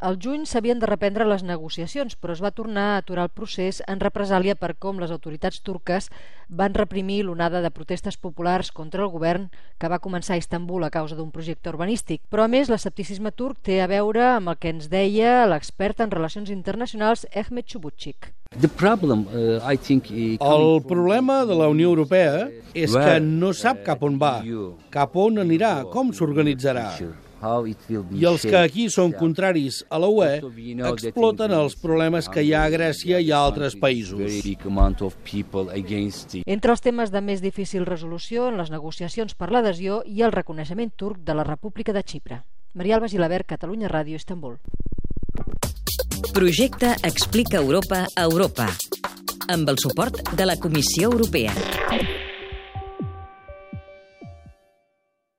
Al juny s'havien de reprendre les negociacions, però es va tornar a aturar el procés en represàlia per com les autoritats turques van reprimir l'onada de protestes populars contra el govern que va començar a Istanbul a causa d'un projecte urbanístic. Però a més, l'escepticisme turc té a veure amb el que ens deia l'expert en relacions internacionals Ehmet Chubutchik. Problem, uh, think, uh, el problema de la Unió Europea és que no sap cap on va, cap on anirà, com s'organitzarà. I els que aquí són contraris a la UE exploten els problemes que hi ha a Grècia i a altres països. Entre els temes de més difícil resolució en les negociacions per l'adhesió i el reconeixement turc de la República de Xipre. Maria Alba Gilabert, Catalunya Ràdio, Istanbul. Projecte Explica Europa a Europa amb el suport de la Comissió Europea.